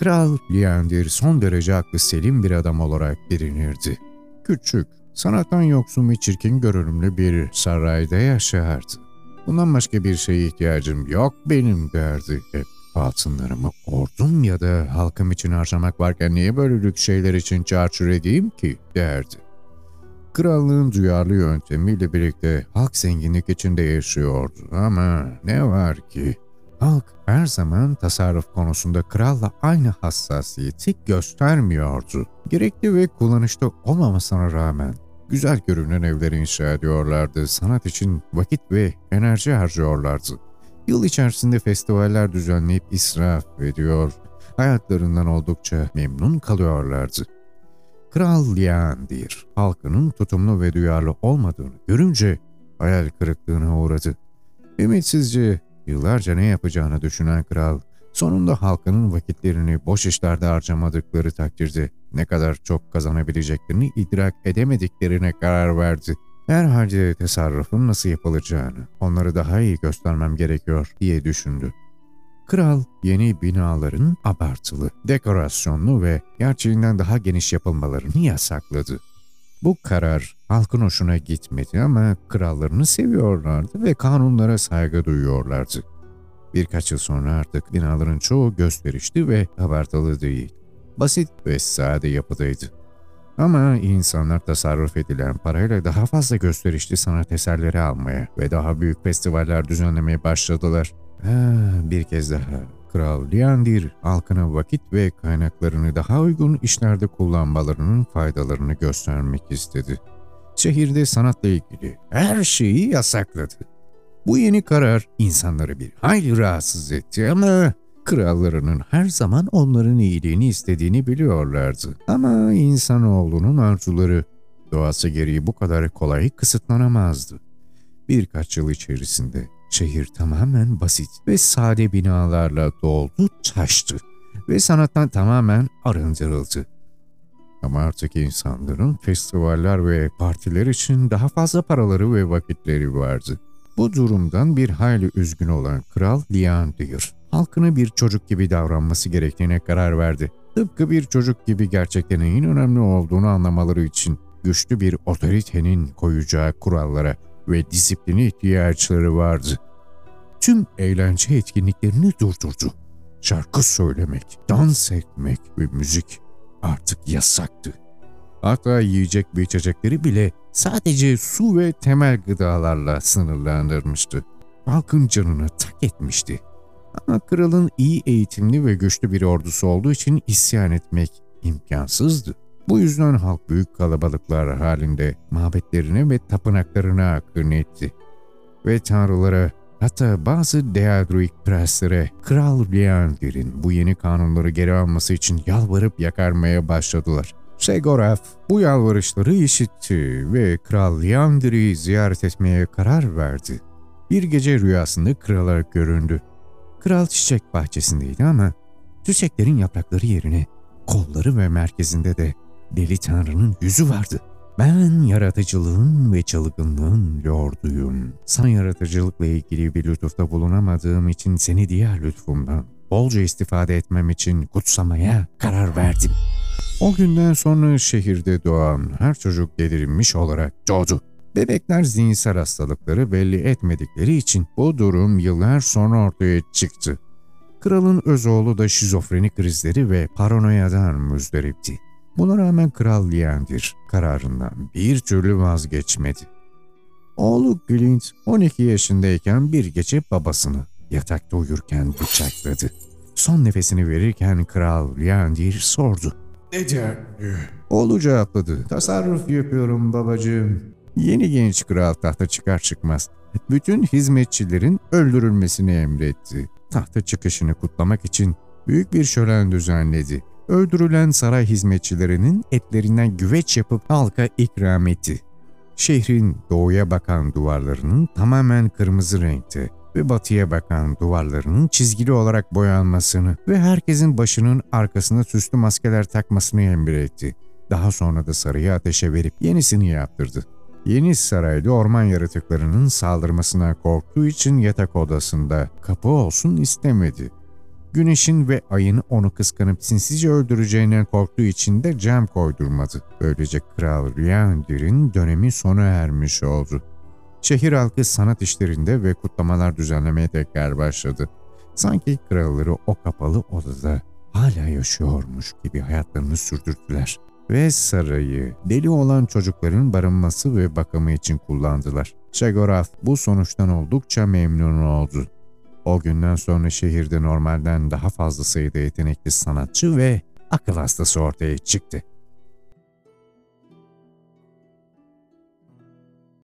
Kral Leander son derece aklı selim bir adam olarak bilinirdi. Küçük, sanattan yoksun ve çirkin görünümlü bir sarayda yaşardı. Bundan başka bir şeye ihtiyacım yok benim derdi hep. Altınlarımı ordum ya da halkım için harcamak varken niye böyle lüks şeyler için çarçur edeyim ki derdi. Krallığın duyarlı yöntemiyle birlikte halk zenginlik içinde yaşıyordu ama ne var ki halk her zaman tasarruf konusunda kralla aynı hassasiyeti göstermiyordu. Gerekli ve kullanışlı olmamasına rağmen güzel görünen evleri inşa ediyorlardı, sanat için vakit ve enerji harcıyorlardı. Yıl içerisinde festivaller düzenleyip israf ediyor, hayatlarından oldukça memnun kalıyorlardı. Kral Leandir, halkının tutumlu ve duyarlı olmadığını görünce hayal kırıklığına uğradı. Ümitsizce yıllarca ne yapacağını düşünen kral, sonunda halkının vakitlerini boş işlerde harcamadıkları takdirde ne kadar çok kazanabileceklerini idrak edemediklerine karar verdi. Herhalde tasarrufun nasıl yapılacağını, onları daha iyi göstermem gerekiyor diye düşündü. Kral yeni binaların abartılı, dekorasyonlu ve gerçeğinden daha geniş yapılmalarını yasakladı. Bu karar halkın hoşuna gitmedi ama krallarını seviyorlardı ve kanunlara saygı duyuyorlardı. Birkaç yıl sonra artık binaların çoğu gösterişli ve abartılı değil. Basit ve sade yapıdaydı. Ama insanlar tasarruf edilen parayla daha fazla gösterişli sanat eserleri almaya ve daha büyük festivaller düzenlemeye başladılar. Ha, bir kez daha. Kral Liandir halkına vakit ve kaynaklarını daha uygun işlerde kullanmalarının faydalarını göstermek istedi. Şehirde sanatla ilgili her şeyi yasakladı. Bu yeni karar insanları bir hayli rahatsız etti ama krallarının her zaman onların iyiliğini istediğini biliyorlardı. Ama insanoğlunun arzuları doğası gereği bu kadar kolay kısıtlanamazdı. Birkaç yıl içerisinde şehir tamamen basit ve sade binalarla doldu taştı ve sanattan tamamen arındırıldı. Ama artık insanların festivaller ve partiler için daha fazla paraları ve vakitleri vardı. Bu durumdan bir hayli üzgün olan Kral Liandir, halkına bir çocuk gibi davranması gerektiğine karar verdi. Tıpkı bir çocuk gibi gerçekten neyin önemli olduğunu anlamaları için güçlü bir otoritenin koyacağı kurallara ve disipline ihtiyaçları vardı. Tüm eğlence etkinliklerini durdurdu. Şarkı söylemek, dans etmek ve müzik artık yasaktı. Hatta yiyecek ve içecekleri bile sadece su ve temel gıdalarla sınırlandırmıştı. Halkın canını tak etmişti. Ama kralın iyi eğitimli ve güçlü bir ordusu olduğu için isyan etmek imkansızdı. Bu yüzden halk büyük kalabalıklar halinde mabetlerine ve tapınaklarına akın etti. Ve tanrılara hatta bazı Deadruik prenslere Kral Leandir'in bu yeni kanunları geri alması için yalvarıp yakarmaya başladılar. Segoraf bu yalvarışları işitti ve Kral Leandir'i ziyaret etmeye karar verdi. Bir gece rüyasında krala göründü. Kral çiçek bahçesindeydi ama çiçeklerin yaprakları yerine kolları ve merkezinde de deli tanrının yüzü vardı. Ben yaratıcılığın ve çılgınlığın lorduyum. Sana yaratıcılıkla ilgili bir lütufta bulunamadığım için seni diğer lütfumdan bolca istifade etmem için kutsamaya karar verdim. O günden sonra şehirde doğan her çocuk delirilmiş olarak doğdu. Bebekler zihinsel hastalıkları belli etmedikleri için bu durum yıllar sonra ortaya çıktı. Kralın öz oğlu da şizofreni krizleri ve paranoyadan müzdaripti. Buna rağmen Kral Leander kararından bir türlü vazgeçmedi. Oğlu Glint 12 yaşındayken bir gece babasını yatakta uyurken bıçakladı. Son nefesini verirken Kral Leander sordu. Ne der? Oğlu cevapladı. Tasarruf yapıyorum babacığım. Yeni genç kral tahta çıkar çıkmaz bütün hizmetçilerin öldürülmesini emretti. Tahta çıkışını kutlamak için büyük bir şölen düzenledi. Öldürülen saray hizmetçilerinin etlerinden güveç yapıp halka ikram etti. Şehrin doğuya bakan duvarlarının tamamen kırmızı renkte ve batıya bakan duvarlarının çizgili olarak boyanmasını ve herkesin başının arkasına süslü maskeler takmasını emretti. Daha sonra da sarayı ateşe verip yenisini yaptırdı. Yeni sarayda orman yaratıklarının saldırmasına korktuğu için yatak odasında kapı olsun istemedi. Güneşin ve ayın onu kıskanıp sinsice öldüreceğinden korktuğu için de cam koydurmadı. Böylece Kral Rüyandir'in dönemi sona ermiş oldu. Şehir halkı sanat işlerinde ve kutlamalar düzenlemeye tekrar başladı. Sanki kralları o kapalı odada hala yaşıyormuş gibi hayatlarını sürdürdüler. Ve sarayı deli olan çocukların barınması ve bakımı için kullandılar. Şegorath bu sonuçtan oldukça memnun oldu. O günden sonra şehirde normalden daha fazla sayıda yetenekli sanatçı ve akıl hastası ortaya çıktı.